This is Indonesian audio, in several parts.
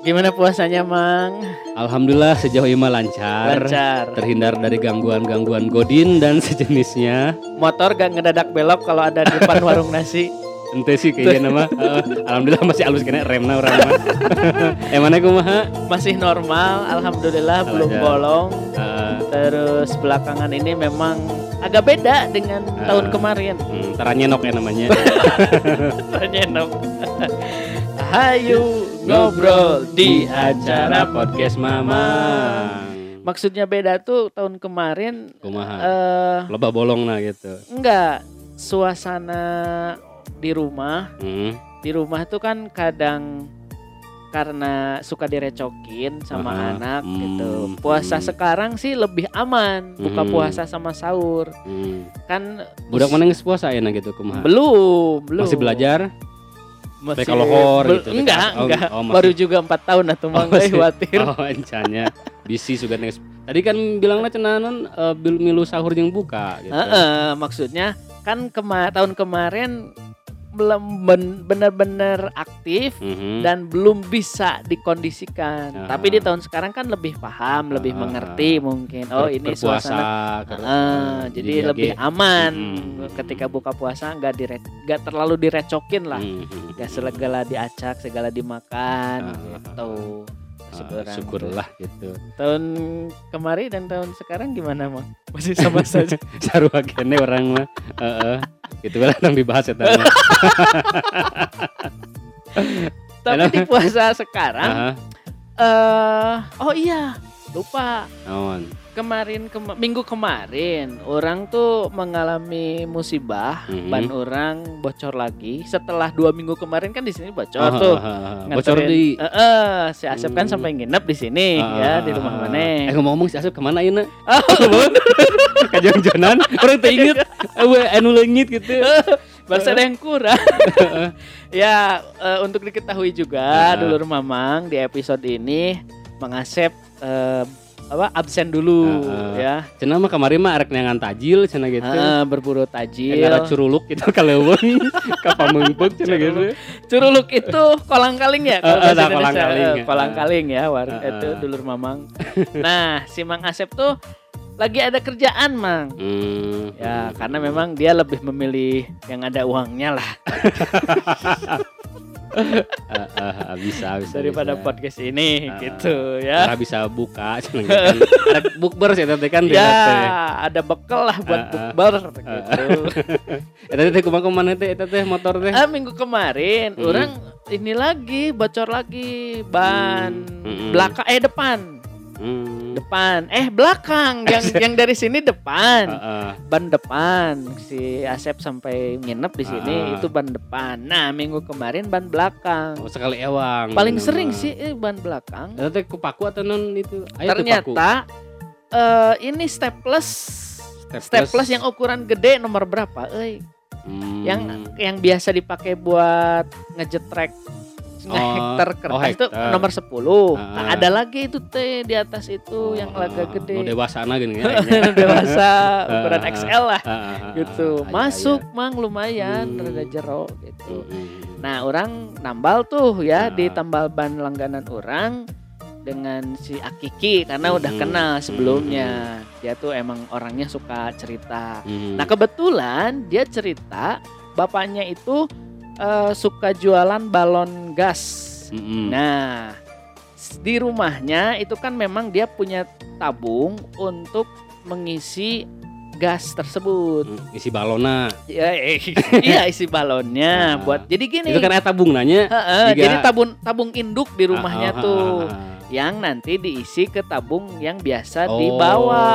Gimana puasanya, Mang? Alhamdulillah sejauh ini lancar. Lancar. Terhindar dari gangguan-gangguan godin dan sejenisnya. Motor gak ngedadak belok kalau ada di depan warung nasi. Ente sih kayaknya nama. Eh, Alhamdulillah masih halus kena remna orang mah. Emangnya kumaha? Masih normal, alhamdulillah belum Aja. bolong. Eh, Terus belakangan ini memang agak beda dengan Ah. tahun kemarin. hmm, teranyenok ya namanya. Nyenok. Hayu ngobrol di acara podcast Mama. Maksudnya beda tuh tahun kemarin Kumaha? eh Loba bolong nah gitu. enggak suasana di rumah Hmm. di rumah tuh kan kadang karena suka direcokin sama Aha, anak hmm, gitu. Puasa hmm. sekarang sih lebih aman buka Hmm. puasa sama sahur. Hmm. Kan Budak mana puasa ya gitu kumaha? belum, belum. Masih belajar? Masih lohor bel- gitu, Enggak, oh, enggak. oh, masih- Baru juga empat tahun atau Oh, mang masih- euy khawatir. Oh, encanya. Bisi sudah next. Tadi kan bilangnya cenanan bil milu sahur yang buka gitu. Heeh, maksudnya kan kema tahun kemarin belum ben- benar-benar aktif Mhm. dan belum bisa dikondisikan. Ah. Tapi di tahun sekarang kan lebih paham, lebih Ah. mengerti mungkin. Oh, Ber- ini berpuasa, suasana Ah, eh, jadi dia lebih aman Mm. ketika buka puasa nggak dire nggak terlalu direcokin lah. Mhm. Nggak segala diacak, segala dimakan Ah. gitu. Syukuran. syukurlah gitu. Tahun kemarin dan tahun sekarang gimana, Mang? Masih sama saja. Sarua kene orang mah. Heeh. Gitu lah yang dibahas ya tadi. Tapi di puasa sekarang eh oh iya, lupa. Naon? Kemarin kema- minggu kemarin orang tuh mengalami musibah, Mhm. ban orang bocor lagi. Setelah dua minggu kemarin kan di sini bocor Ah, tuh. ah, ah, ah. Bocor di Eh, eh, si Asep kan Hmm. sampai nginep di sini ya di rumah Ah, mana. Eh ngomong-ngomong si Asep ke mana ini? Oh, Kajang-janan orang teu inget. Eh anu leungit gitu. Bahasa ada yang kurang. ya eh, untuk diketahui juga Ah. dulur mamang di episode ini Mang Asep eh, apa absen dulu ah. ya. Cenah mah kamari mah arek neangan tajil cenah gitu. Ah, berburu tajil. Ngara curuluk gitu kaleuweung ka pamengpeuk cenah gitu. Curuluk itu kolang kaling ya kalau nah, Indonesia. kolang kaling, kolang kaling ya war Eh, itu eh. dulur mamang. nah, si Mang Asep tuh lagi ada kerjaan, Mang. Hmm. Ya, karena memang dia lebih memilih yang ada uangnya lah Ah, ah, bisa bisa daripada bisa. podcast ini Ah, gitu ya. Bisa buka kan. Ada bukber sih teh kan Ya, teh. ada bekal lah buat Ah, ah. bukber gitu. Teh kumaha ke mana teh eta teh motor teh? Ah, minggu kemarin Hmm. orang ini lagi bocor lagi ban Hmm. belakang eh depan Hmm. depan eh belakang yang yang dari sini depan Heeh. ban depan si Asep sampai nginep di sini Ah. itu ban depan nah minggu kemarin ban belakang Oh, sekali ewang. paling Gitu sering sih eh, ban belakang teh kupaku atau non itu? Paku? ternyata eh ini staples staples yang ukuran gede nomor berapa eh Hmm. yang yang biasa dipakai buat ngejetrek Oh, hektar kertas oh, itu hektar. nomor 10 Ah. Nah, ada lagi itu teh di atas itu yang Oh, agak Nu gede dewasa gini ya. dewasa ukuran Ah. XL lah Ah, ah, ah, gitu ah, masuk mang lumayan Hmm. rada jero gitu Hmm. nah orang nambal tuh ya Ah. di tambal ban langganan orang dengan si Akiki karena udah Hmm. kenal sebelumnya dia tuh emang orangnya suka cerita Hmm. nah kebetulan dia cerita bapaknya itu eh, suka jualan balon gas Mm-mm. nah s- di rumahnya itu kan memang dia punya tabung untuk mengisi gas tersebut Hmm, isi balona. Ya, eh, iya isi balonnya Ah. buat jadi gini. Itu kan aya tabung nanya. Heeh, Jika- jadi tabung tabung induk di rumahnya Ah, ah, tuh ah, ah. Yang nanti diisi ke tabung yang biasa Oh, dibawa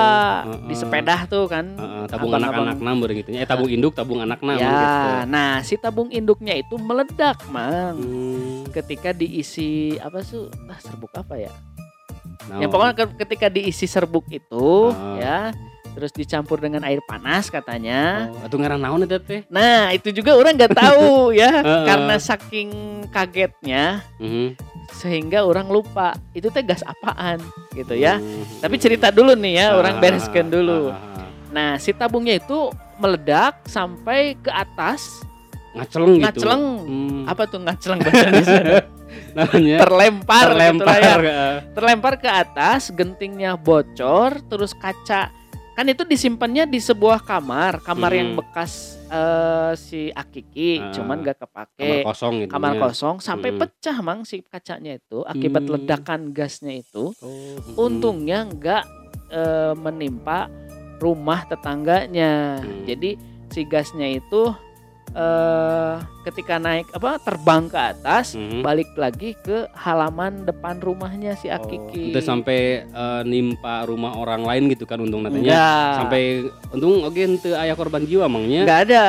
heeh. di sepeda tuh kan. Heeh, tabung Abang-abang. anak-anak nam gitu. Eh tabung induk, tabung anak nam ya, gitu. nah si tabung induknya itu meledak, Mang. Hmm. Ketika diisi apa sih? Ah, serbuk apa ya? Naon? Ya pokoknya ke- ketika diisi serbuk itu Ah. ya, terus dicampur dengan air panas katanya. Oh, atuh ngaran naon eta teh? Nah, itu juga orang nggak tahu ya, karena saking kagetnya Mhm. Sehingga orang lupa itu teh gas apaan gitu ya. Mhm. Tapi cerita dulu nih ya, orang Ah, bereskan dulu. ah, ah, ah. Nah, si tabungnya itu meledak sampai ke atas, Ngaceleng gitu. ngaceleng. Hmm. Apa tuh ngaceleng bahasa Indonesia? namanya terlempar, gitu ya. terlempar eh. terlempar ke atas, gentingnya bocor, terus kaca kan itu disimpannya di sebuah kamar, kamar yang Mm. bekas eh, si Akiki, Ah, cuman gak kamar kepake. kosong gitu Kamar ya. kosong sampai Mm. pecah mang si kacanya itu akibat Hmm. ledakan gasnya itu. Oh, mm. Untungnya nggak eh, menimpa rumah tetangganya. Hmm. Jadi si gasnya itu eh ketika naik apa terbang ke atas Mhm. balik lagi ke halaman depan rumahnya si Akiki. Itu sampai eh, nimpa rumah orang lain gitu kan untung nantinya. Enggak. Sampai untung oke ente ayah korban jiwa mangnya. Enggak ada.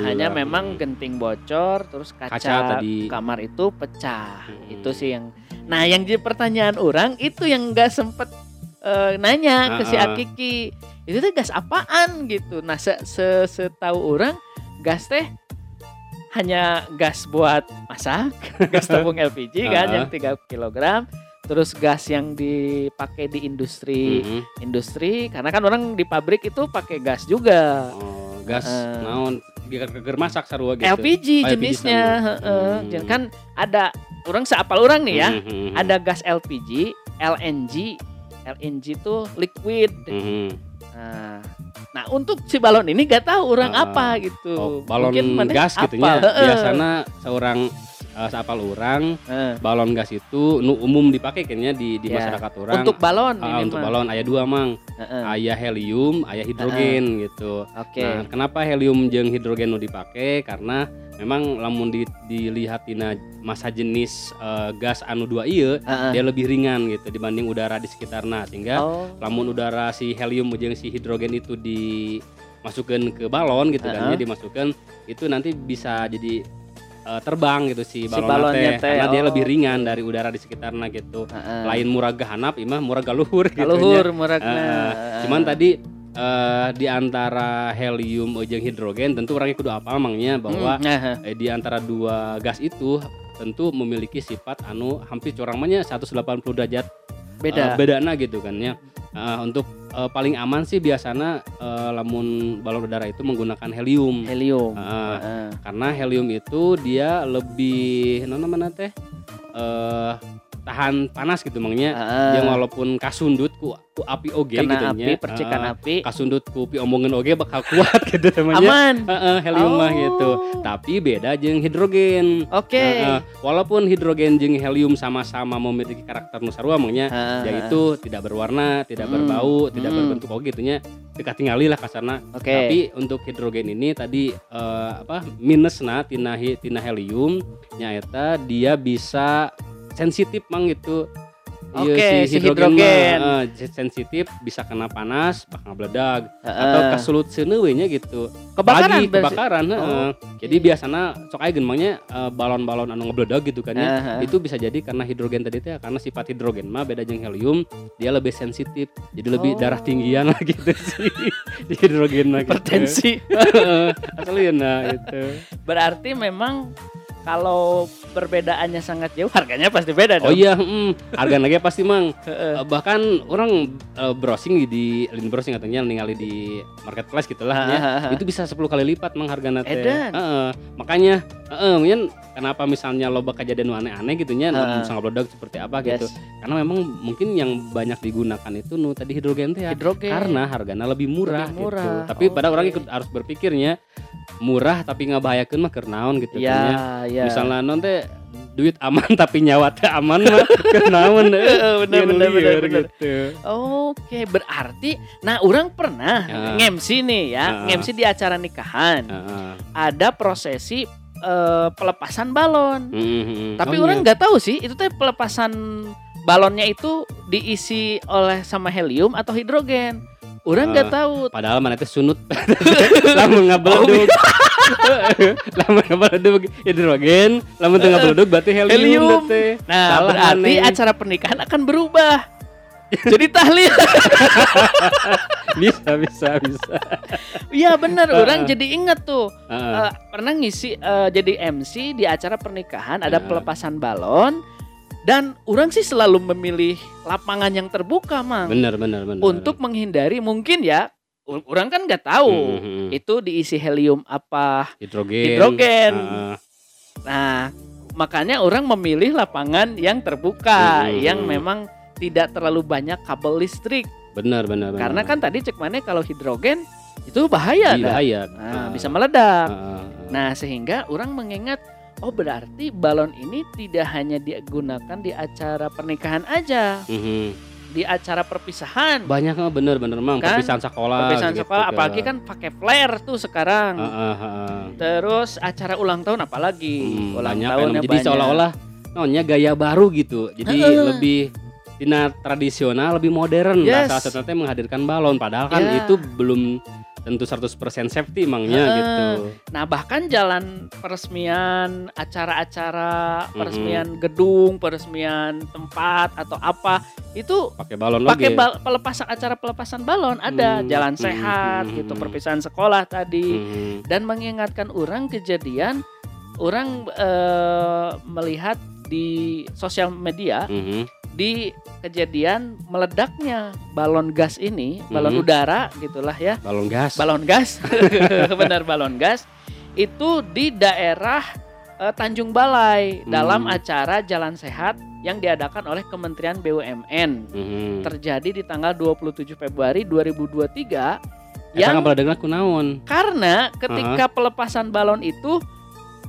Hanya memang Hmm. genting bocor terus kaca, Kaca tadi. kamar itu pecah. Hmm. Itu sih yang Nah, yang jadi pertanyaan orang itu yang enggak sempet eh, nanya ke si Ah, ah. Akiki. Itu teh gas apaan gitu. Nah, se se setahu orang gas teh hanya gas buat masak, gas tabung LPG kan Ah, ah. yang 3 kg. Terus gas yang dipakai di industri Mhm. industri karena kan orang di pabrik itu pakai gas juga. Oh, gas Heeh. naon geger masak sarua gitu. LPG Oh, jenisnya, heeh. Hmm. Jadi kan ada orang seapal orang nih ya, Mhm. ada gas LPG, LNG, LNG itu liquid. Mhm. Nah, nah untuk si balon ini gak tahu orang Ah. apa gitu. Oh, balon Mungkin gas gitu heeh. Biasanya seorang eh, seapal orang Heeh. balon gas itu nu umum dipakai kayaknya di di Ya. masyarakat orang. Untuk balon Ah, ini untuk mah. balon ayah dua mang, Heeh. ayah helium, ayah hidrogen gitu. Oke. Nah, kenapa helium jeung hidrogen nu dipakai? Karena memang lamun di, dilihat tina masa jenis eh, gas anu dua ieu Heeh. dia lebih ringan gitu dibanding udara di sekitarna sehingga Oh. lamun udara si helium jeung si hidrogen itu dimasukkan ke balon gitu kan Heeh. ya dimasukkan itu nanti bisa jadi eh, terbang gitu si Si balon balonnya teh karena dia oh. lebih ringan dari udara di sekitarnya gitu Heeh. lain murah gahanap imah murah galuhur gitu Kaluhur nya. muragna. Eh, cuman tadi eh, di antara helium jeung hidrogen tentu orangnya kudu apal mangnya bahwa Hmm, eh, di antara dua gas itu tentu memiliki sifat anu hampir curang mahnya 180 derajat beda. eh, bedana gitu kan ya. Eh, untuk eh, paling aman sih biasanya eh, lamun balon udara itu menggunakan helium. Helium. Eh, Heeh. Karena helium itu dia lebih non mana teh? Eh tahan panas gitu mangnya. Heeh. Yang walaupun kasundut ku, ku api oge gitu api, percikan Eh, api. kasundut ku pi omongan oge bakal kuat gitu namanya. Aman. Heeh, helium mah Oh. gitu. Tapi beda jeung hidrogen. Oke. Heeh, walaupun hidrogen jeung helium sama-sama memiliki karakter nu sarua mangnya, Heeh. yaitu tidak berwarna, tidak Hmm. berbau, tidak Hmm. berbentuk oge gitu nya. Dekat tinggali lah kasarna. Oke. Tapi untuk hidrogen ini tadi eh, apa minusna tina hi- tina helium nyaeta dia bisa sensitif mang gitu. Ieu Oke, si hidrogen mah, hidrogen. eh, sensitif bisa kena panas, bakal meledak Heeh. atau kasulut seunewe nya gitu kebakaran lagi kebakaran heeh. Oh, jadi biasanya sok aya gemangnya eh, balon-balon anu ngebledak gitu kan ya Aha. itu bisa jadi karena hidrogen tadi teh karena sifat hidrogen mah beda jeung helium dia lebih sensitif jadi lebih Oh. darah tinggian lah gitu sih di hidrogen mah gitu. Hipertensi. Heeh, asli nah itu Berarti memang kalau perbedaannya sangat jauh harganya pasti beda dong. oh iya mm, harga lagi pasti mang. Eh, bahkan orang eh, browsing di lini browsing katanya ningali di marketplace gitu lah ya. Itu bisa 10 kali lipat mang hargana teh. Edan. Heeh. makanya heeh mungkin kenapa misalnya loba kejadian nu aneh-aneh gitu nya nu sangat meledak seperti apa gitu. Yes. Karena memang mungkin yang banyak digunakan itu nu tadi hidrogen teh ya. Hidrogen. Karena harganya lebih murah, Lebih murah. gitu. Tapi pada Oke. orang ikut harus berpikirnya murah tapi ngabahayakeun mah keur naon gitu ya. Ya, ya. Misalnya non teh duit aman tapi nyawa teh aman mah Heeh, bener, bener, bener, liar bener. gitu. Oke, berarti nah orang pernah Ya. ngemsi nih ya, Ya. ngemsi di acara nikahan. Heeh. Ada prosesi eh, pelepasan balon. Mm-mm. Tapi Oh, orang iya. nggak tahu sih itu teh pelepasan balonnya itu diisi oleh sama helium atau hidrogen. Orang nggak Ah, tahu. Padahal mana teh sunut. lamun ngabeledug. Lamun ngabeledug hidrogen, lamun teu ngabeledug berarti helium, Helium. Nah, Salah berarti aneh. acara pernikahan akan berubah. Jadi tahlil. bisa bisa bisa. Iya benar, orang jadi ingat tuh. Eh, pernah ngisi eh, jadi MC di acara pernikahan ada pelepasan balon dan orang sih selalu memilih lapangan yang terbuka, Mang. bener bener bener. Untuk menghindari mungkin ya orang kan nggak tahu Mhm. itu diisi helium apa hidrogen. hidrogen. Heeh. Nah, makanya orang memilih lapangan yang terbuka Hmm. yang memang tidak terlalu banyak kabel listrik benar benar benar. karena kan tadi cek mana kalau hidrogen itu bahaya Iya, bahaya. Nah, Ah, bisa meledak ah, ah. Nah, sehingga orang mengingat oh berarti balon ini tidak hanya digunakan di acara pernikahan aja, Mhm. Di acara perpisahan. banyak mah bener-bener mang Kan? perpisahan sekolah perpisahan gitu sekolah kan. apalagi kan pakai flare tuh sekarang. Ah, ah, ah, ah. Terus acara ulang tahun apalagi? Hmm, ulang banyak tahunnya kan. jadi seolah-olah nonnya gaya baru gitu jadi Heeh. lebih tina tradisional lebih modern Yes. nah, salah satunya menghadirkan balon padahal kan Ya. itu belum tentu 100% safety emangnya Heeh. gitu Nah, bahkan jalan peresmian acara-acara peresmian gedung, peresmian tempat atau apa itu pakai balon pakai lagi bal- pelepasan acara pelepasan balon ada Hmm, jalan hmm, sehat hmm, gitu hmm. perpisahan sekolah tadi Mhm. dan mengingatkan orang kejadian orang eh, melihat di sosial media Mhm. Di kejadian meledaknya balon gas ini balon Mhm. udara gitulah ya. Balon gas. Balon gas. Benar balon gas. Itu di daerah eh, Tanjung Balai Hmm. dalam acara jalan sehat yang diadakan oleh Kementerian BUMN Mhm. terjadi di tanggal 27 Februari 2023 Eta yang kunaon karena ketika pelepasan balon itu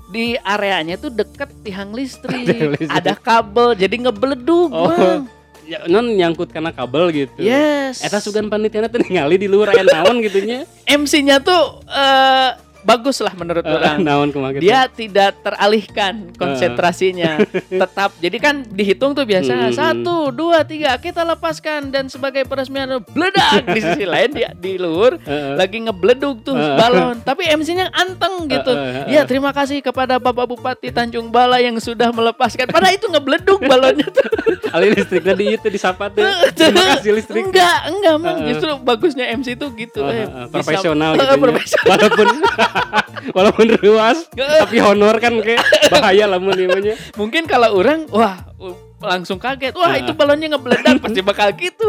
di areanya tuh deket tiang listrik, listrik. ada kabel jadi ngebeledug Oh. Bang. ya, non nyangkut karena kabel gitu yes Eta sugan panitiana teh ningali di luar naon gitunya MC-nya tuh eh, bagus lah menurut Eh, orang naon gitu dia tidak teralihkan konsentrasinya tetap jadi kan dihitung tuh biasa Hmm. satu dua tiga kita lepaskan dan sebagai peresmian bledak di sisi lain di, di luhur Heeh. lagi ngebleduk tuh Heeh. balon tapi MC-nya anteng gitu Heeh, heeh. ya terima kasih kepada Bapak Bupati Tanjung Balai yang sudah melepaskan padahal itu ngebleduk balonnya tuh Ali listriknya di itu disapa tuh. Terima kasih listrik. enggak enggak mang Heeh. justru bagusnya MC tuh gitu eh, heeh, bisa- profesional Heeh, gitu. ya. profesional. Walaupun walaupun ruas tapi honor kan kayak bahaya lah mun ieu mah nya. mungkin kalau orang wah uh, langsung kaget wah itu balonnya ngebeledak pasti bakal gitu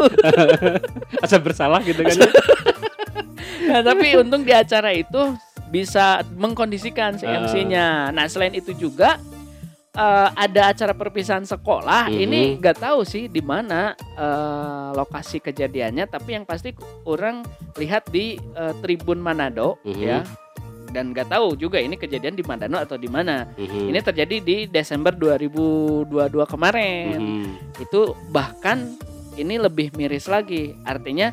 Asa bersalah gitu kan. ya. nah, tapi untung di acara itu bisa mengkondisikan si Heeh. MC-nya nah selain itu juga eh, ada acara perpisahan sekolah Mhm. ini nggak tahu sih di mana eh, lokasi kejadiannya tapi yang pasti orang lihat di eh, Tribun Manado Mhm. ya dan nggak tahu juga ini kejadian di Manado atau di mana Mhm. ini terjadi di Desember 2022 kemarin Mhm. itu bahkan ini lebih miris lagi artinya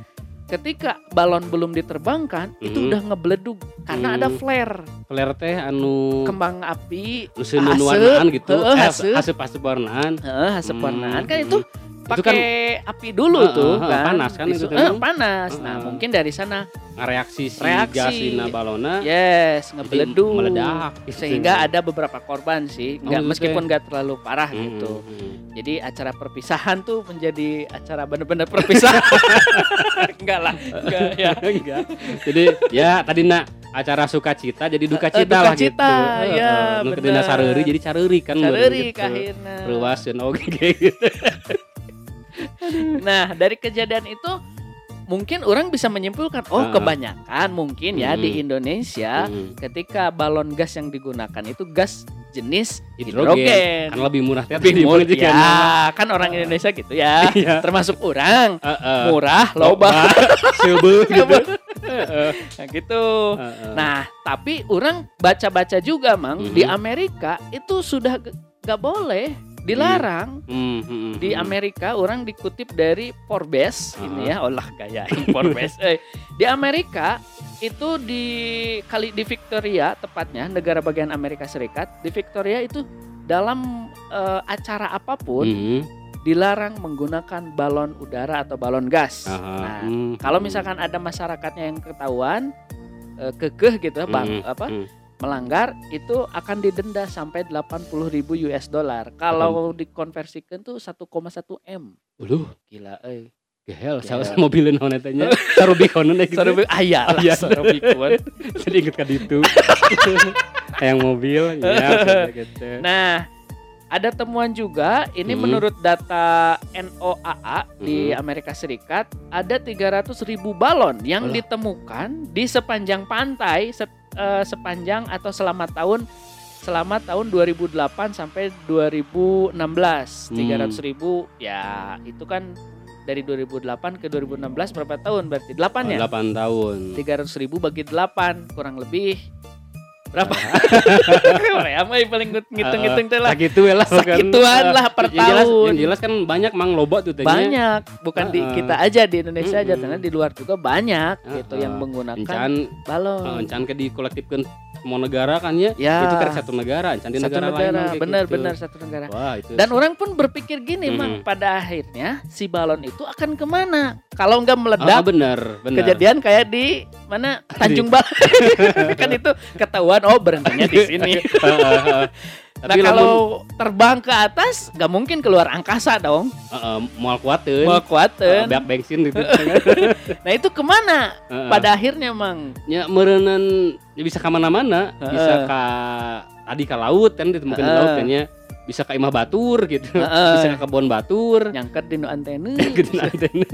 ketika balon belum diterbangkan itu Mhm. udah ngebledug karena Mhm. ada flare Flare teh anu kembang api warnaan gitu. heeh, Eh, asep. Asep-asep warnaan. Heeh, Hmm, warnaan kan itu Itu pakai api dulu Heeh, tuh kan panas kan itu Disu- Bang? panas nah Heeh. mungkin dari sana Ngareaksi si Reaksi. gas dina balona yes jadi ngebeledug meledak gitu. sehingga ada beberapa korban sih nggak Oh, meskipun ya. nggak terlalu parah Mhm, gitu mhm. jadi acara perpisahan tuh menjadi acara bener-bener perpisahan enggak lah enggak ya Enggak. Jadi ya tadi nak acara sukacita jadi duka cita duka lah cita, gitu. ya, Nu bener. kedina sareuri jadi careuri kan. Careurik gitu. akhirnya Ruasin oke gitu. nah dari kejadian itu mungkin orang bisa menyimpulkan oh Ah. kebanyakan mungkin ya di Mhm. Indonesia Hmm. ketika balon gas yang digunakan itu gas jenis Hidrogen. hidrogen, Kan lebih murah lebih murah ya kan orang Indonesia gitu ya Iya. termasuk orang Heeh. murah loba Sebeuh gitu. Nah gitu. Nah, tapi orang baca-baca juga, Mang, Mhm. di Amerika itu sudah gak boleh, dilarang. Hmm, hmm, Di hmm. Amerika orang dikutip dari Forbes Aha. ini ya, olah gaya Forbes. eh, di Amerika itu di kali di Victoria tepatnya negara bagian Amerika Serikat, di Victoria itu dalam eh, acara apa pun Hmm. dilarang menggunakan balon udara atau balon gas. Aha. Nah, Hmm, kalau hmm. misalkan ada masyarakatnya yang ketahuan eh, kekeh gitu bang Hmm, apa hmm. Melanggar itu akan didenda sampai 80.000 ribu US dollar kalau dikonversikan tuh 1,1 m Uluh, gila eh gehel, Gehel. saya mobilin naon eta nya. Sarubikon gitu. Sarubi ayah lah Iya. sarubikun. Jadi inget ka ditu. Yang mobil ya gitu. nah ada temuan juga ini Hmm. menurut data NOAA di Hmm. Amerika Serikat ada 300 ribu balon yang Alah. ditemukan di sepanjang pantai se- eh, sepanjang atau selama tahun selama tahun 2008 sampai 2016 Hmm. 300 ribu ya itu kan dari 2008 ke 2016 berapa tahun berarti? 8 ya? 8 tahun. 300 ribu bagi 8 kurang lebih berapa Korea mah paling ngitung-ngitung teh lah gitu ya lah. Sakituan lah per yang jelas, tahun. yang jelas kan banyak mang loba tuh tehnya. banyak bukan di Heeh. kita aja di Indonesia aja karena di luar juga banyak gitu Heeh. yang menggunakan encan balon encan ke dikolektifkan semua negara kan ya Ya. itu kan satu negara encan di satu negara, negara, lain benar gitu. benar satu negara wah itu dan orang pun berpikir gini mang pada akhirnya si balon itu akan ke mana kalau nggak Ah, meledak benar benar kejadian kayak di mana? Tanjung Balon kan itu ketahuan oh berhentinya di sini. Nah tapi kalau lamun terbang ke atas nggak mungkin keluar angkasa dong. Heeh, moal kuateun. Mau kuatin banyak bensin gitu. Nah itu ke mana? Heeh. pada akhirnya mang. Nya meureunan ya bisa ke mana-mana. Heeh. bisa ke tadi ke laut kan ditemukan di Heeh. laut kan ya. Bisa ke imah batur gitu. Heeh. bisa ke kebun batur. Nyangket di nu antena. Gitu antena.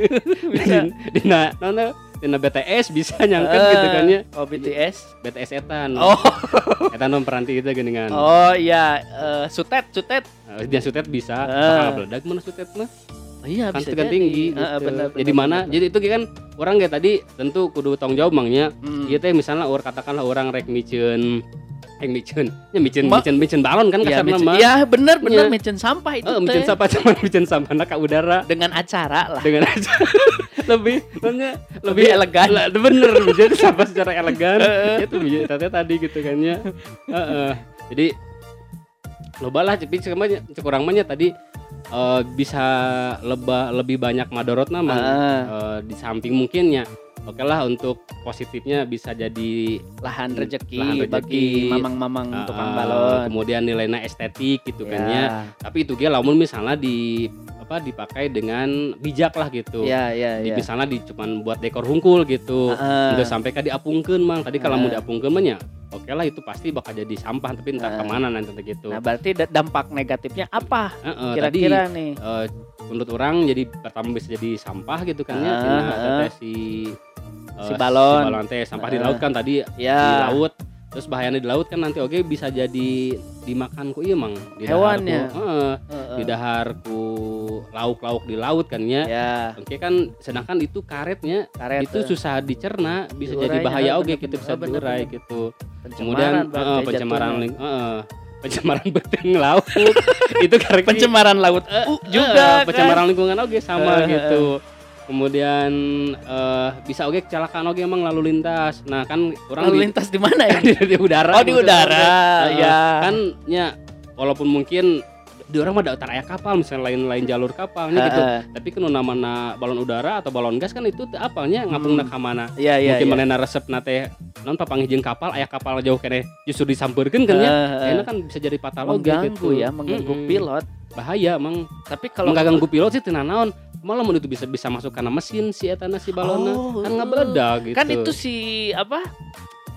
Bisa. Dina nona dina BTS bisa nyangket Eh, gitu kan ya. oh BTS BTS etan. Oh. Etan non peranti itu geningan oh iya eh, sutet sutet. Eh, dia sutet bisa. Bakal meledak mana sutet mah? Oh, iya kan bisa jadi. tinggi eh, gitu. benar, jadi mana? benar. jadi itu kan orang kayak tadi tentu kudu tanggung jawab mangnya Hmm. Iya teh misalnya orang katakanlah orang rek micen rek micen. Ya micen Ma- micen micen balon kan micen- mah iya bener bener Iya. micen sampah itu Eh, micen sampah cuman micen sampah ke udara. Dengan acara lah. Dengan aja lebih namanya Lebih elegan. lah, bener micen sampah secara elegan itu tadi tadi gitu kan ya Heeh. jadi loba lah tapi cuman cek urang mah nya tadi eh, bisa lebah lebih banyak madorot nama Ah. di samping mungkinnya oke lah untuk positifnya bisa jadi lahan rezeki Lahan rezeki. bagi mamang-mamang ah, tukang balon kemudian nilainya estetik gitu kan ya ya tapi itu dia lamun misalnya di apa dipakai dengan bijak lah gitu ya ya Di- ya misalnya di cuman buat dekor hungkul gitu Heeh. nggak sampai ke diapungkeun mang tadi kalau mau Ah. diapungkeun mah nya oke lah itu pasti bakal jadi sampah tapi entah Ah. ke mana nanti gitu nah berarti da- dampak negatifnya apa Heeh, tadi kira-kira nih eh, menurut orang jadi pertama bisa jadi sampah gitu kan ya Ah, cenah ah. teh si eh, Si balon. si balon teh sampah di Ah. laut kan tadi. di ya laut terus bahayanya di laut kan nanti oke bisa jadi dimakan ku iya mang. Di Hewannya. ku, heeh, Heeh. di dahar ku lauk-lauk di laut kan ya. Ya oke kan sedangkan itu karetnya karet itu eh, susah dicerna bisa Diurainya, jadi bahaya oke bener, gitu bisa bener, diurai bener. gitu. Pencemaran kemudian heeh, pencemaran ling- heeh, pencemaran beteng laut. Itu karet pencemaran laut Eh, uh, eh, juga kan? pencemaran lingkungan oke sama Eh, eh, gitu kemudian eh, bisa oke kecelakaan oke emang lalu lintas nah kan orang lalu di, lintas di mana ya di, di udara oh di maksudnya. udara Heeh. ya kan ya walaupun mungkin di orang mah ada aya kapal misalnya lain-lain jalur kapalnya gitu Heeh. tapi kan namanya balon udara atau balon gas kan itu apalnya ngapung Hmm. mana Iya iya. mungkin iya. manehna resep nate non papangijing kapal aya kapal jauh kene justru disampeurkeun kan ya eh. Kayaknya kan bisa jadi patologi mengganggu gitu. ya, mengganggu Mm-mm. pilot. bahaya emang Tapi kalau mengganggu pilot sih teu naon malah itu bisa bisa masuk karena mesin si eta si balona Oh, kan nggak meledak gitu kan itu si apa?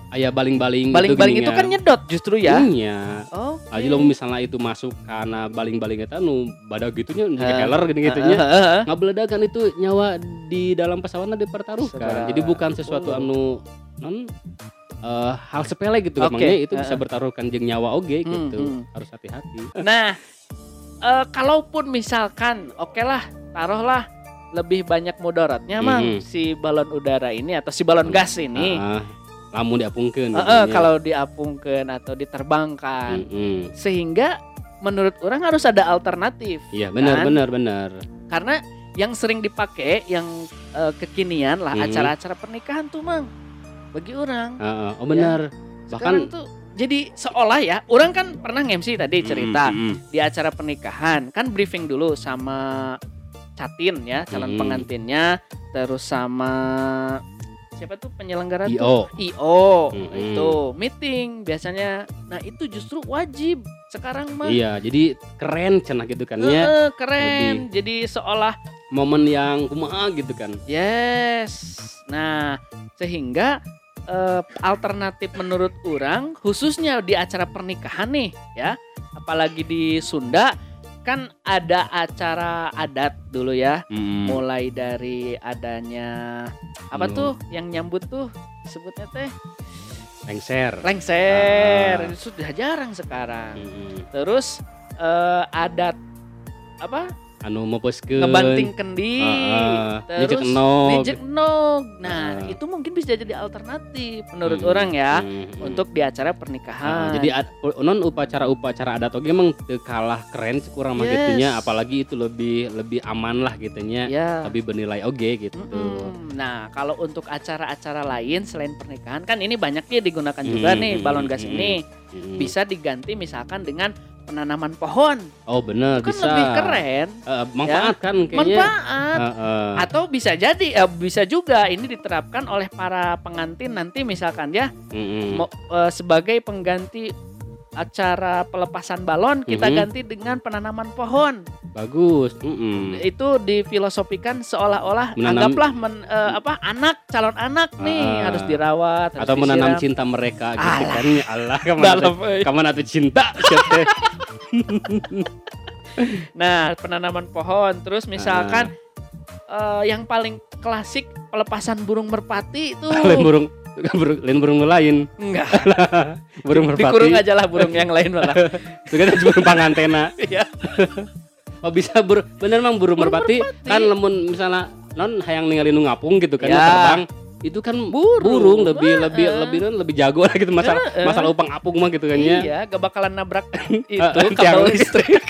aya baling-baling Baling-baling itu geuningan. kan nyedot justru ya. Iya. Oh. Aja lo misalnya itu masuk karena baling-baling eta nu badak gitunya Eh, keler gini gitunya Heeh. nggak kan itu nyawa di dalam pesawatnya dipertaruhkan Seberapa- jadi bukan sesuatu Oh. anu non eh, hal sepele gitu Oke, emangnya itu bisa eh. bertaruhkan jeng nyawa oge Hmm, gitu hmm. harus hati-hati Nah, eh, kalaupun misalkan oke lah, taruhlah lebih banyak mudaratnya mang Mhm. si balon udara ini atau si balon gas ini. Ah, lamun diapungkeun Eh, eh, kalau diapungkan atau diterbangkan Mm-mm. sehingga menurut orang harus ada alternatif iya benar Kan? benar benar karena yang sering dipakai yang eh, kekinian lah Mhm. acara-acara pernikahan tuh mang bagi orang ah. oh benar sekarang bahkan tuh jadi seolah ya orang kan pernah MC tadi cerita Mm, mm, mm. di acara pernikahan kan briefing dulu sama catin ya calon pengantinnya terus sama siapa tuh penyelenggara tuh? IO IO Mhm. itu meeting biasanya. Nah itu justru wajib sekarang mah. Iya jadi keren cenah gitu kan ya. Keren. Jadi seolah momen yang kumaha gitu kan. Yes. Nah sehingga eh, alternatif menurut orang khususnya di acara pernikahan nih ya apalagi di Sunda kan ada acara adat dulu ya Mm. mulai dari adanya apa Hmm. tuh yang nyambut tuh disebutnya teh lengser lengser Ah. itu sudah jarang sekarang Mm-mm. terus eh, adat apa anu mepeskeun ngebanting kendi Heeh. terus Nijek nog. nah Ah. itu mungkin bisa jadi alternatif menurut Mm, orang ya mm, mm. untuk di acara Ah, pernikahan jadi ad- non upacara-upacara adat oge emang kalah keren kurang mah Yes. gitunya apalagi itu lebih lebih aman lah gitunya ya lebih bernilai oge gitu Mm-mm. Nah, kalau untuk acara-acara lain selain pernikahan kan ini banyak dia digunakan juga Mm, nih mm, balon gas mm, ini Mm. bisa diganti misalkan dengan penanaman pohon. oh bener Kan bisa lebih keren, Eh, manfaat kan kayaknya manfaat. Heeh. Atau bisa jadi eh, bisa juga ini diterapkan oleh para pengantin nanti misalkan ya Mm-mm. mau, eh, sebagai pengganti acara pelepasan balon kita Mhm. ganti dengan penanaman pohon. bagus Mm-mm. Itu difilosofikan seolah-olah Menanam- anggaplah men- eh, apa anak calon anak nih Ah. harus dirawat harus atau menanam disiram. cinta mereka gitu Alah. kan ya Allah kaman atuh cinta teh. Nah, penanaman pohon. Terus misalkan eh, yang paling klasik pelepasan burung merpati itu. Lain burung burung lain burung lain. Enggak. Burung dikurung merpati. aja lah burung yang lain malah. itu kan burung pangantena. Iya. oh bisa bur bener mang burung, Burung merpati, merpati. kan lemun misalnya non hayang ningali nu ngapung gitu kan Ya. terbang itu kan Burung. burung, lebih Heeh. lebih lebih non lebih jago lah gitu masalah Heeh. masalah upang apung mah gitu kan ya Iya, gak bakalan nabrak itu Eh, kabel listrik.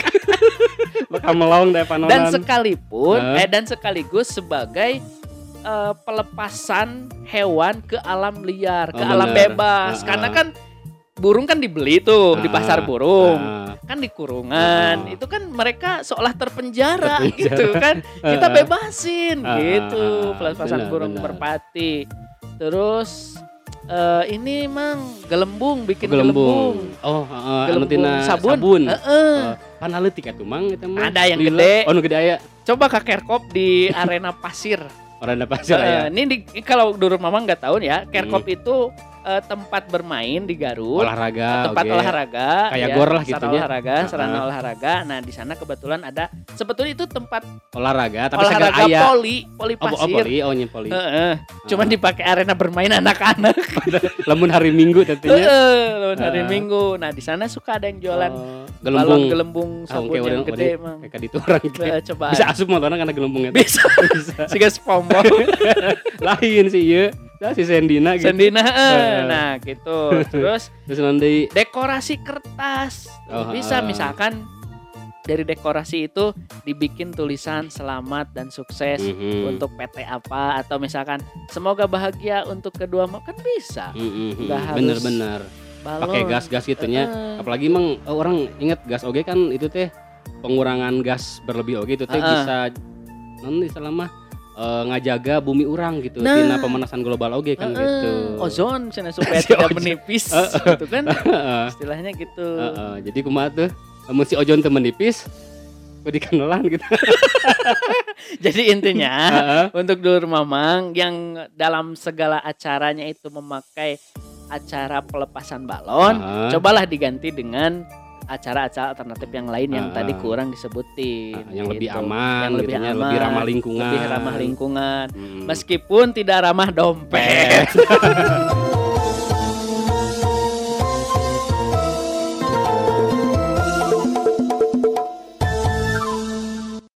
bakal melong deh panonan dan sekalipun Heeh. eh dan sekaligus sebagai eh, pelepasan hewan ke alam liar, ke Oh, alam bener. bebas. Heeh. Karena kan burung kan dibeli tuh di Ah, pasar burung. ah, Kan di kurungan. Heeh. Itu kan mereka seolah terpenjara, Terpenjara. gitu kan. Kita Heeh. bebasin Ah, gitu ah, ah, pelepasan benar, burung benar. merpati. Terus eh, ini mang gelembung bikin gelembung. gelembung. Oh, anu Gelembung tina sabun. sabun. Heeh. Oh, panalitik atuh mang eta mah. Ada yang gede. Oh, nu gede aya. Coba ke Kerkop di arena pasir. Ada pasir Eh, aya. ini di, kalau dulu mama nggak tahu ya, Kerkop Hmm. itu eh, tempat bermain di Garut, Olahraga, tempat oke. olahraga, Kayak ya, gor lah sarana gitunya. olahraga, sarana Ah. olahraga. Nah di sana kebetulan ada, sebetulnya itu tempat Olahraga, tapi olahraga sagala aya. poli, poli Oh, oh, pasir. poli, oh nya poli. Heeh. Cuman dipakai arena bermain anak-anak. Lamun hari Minggu tadinya. Heeh, lawan hari. Minggu. Nah di sana suka ada yang jualan Oh, balon gelembung. gelembung Ah, sabun oke, yang gede emang. Kayak gitu orang gitu. Eh, coba Bisa asup motornya karena gelembungnya. bisa Bisa. sih SpongeBob Lain sih ieu. Nah, si Sendina gitu. Sendina eh. Nah gitu terus Terus nanti dekorasi kertas Oh, bisa misalkan dari dekorasi itu dibikin tulisan selamat dan sukses Mhm. untuk PT apa atau misalkan semoga bahagia untuk kedua mau kan bisa nggak mhm. harus bener-bener pakai gas-gas gitunya. Heeh. Apalagi emang eh, orang inget gas oge kan itu teh pengurangan gas berlebih oge itu teh Heeh. bisa non istilah eh, ngajaga bumi orang gitu Nah. tina pemanasan global oge kan Heeh. gitu. ozon cina supaya Si tidak ozon. menipis Heeh. gitu kan Heeh. istilahnya gitu Heeh, jadi kumaha tuh si ojon teu menipis kudu dikanelan gitu. jadi intinya Heeh. untuk Dur Mamang yang dalam segala acaranya itu memakai acara pelepasan balon, Heeh. cobalah diganti dengan acara-acara alternatif yang lain yang Ah. tadi kurang disebutin. Heeh, yang lebih gitu. aman, yang lebih gitunya, aman, lebih ramah lingkungan. lebih ramah lingkungan. Hmm. Meskipun tidak ramah dompet.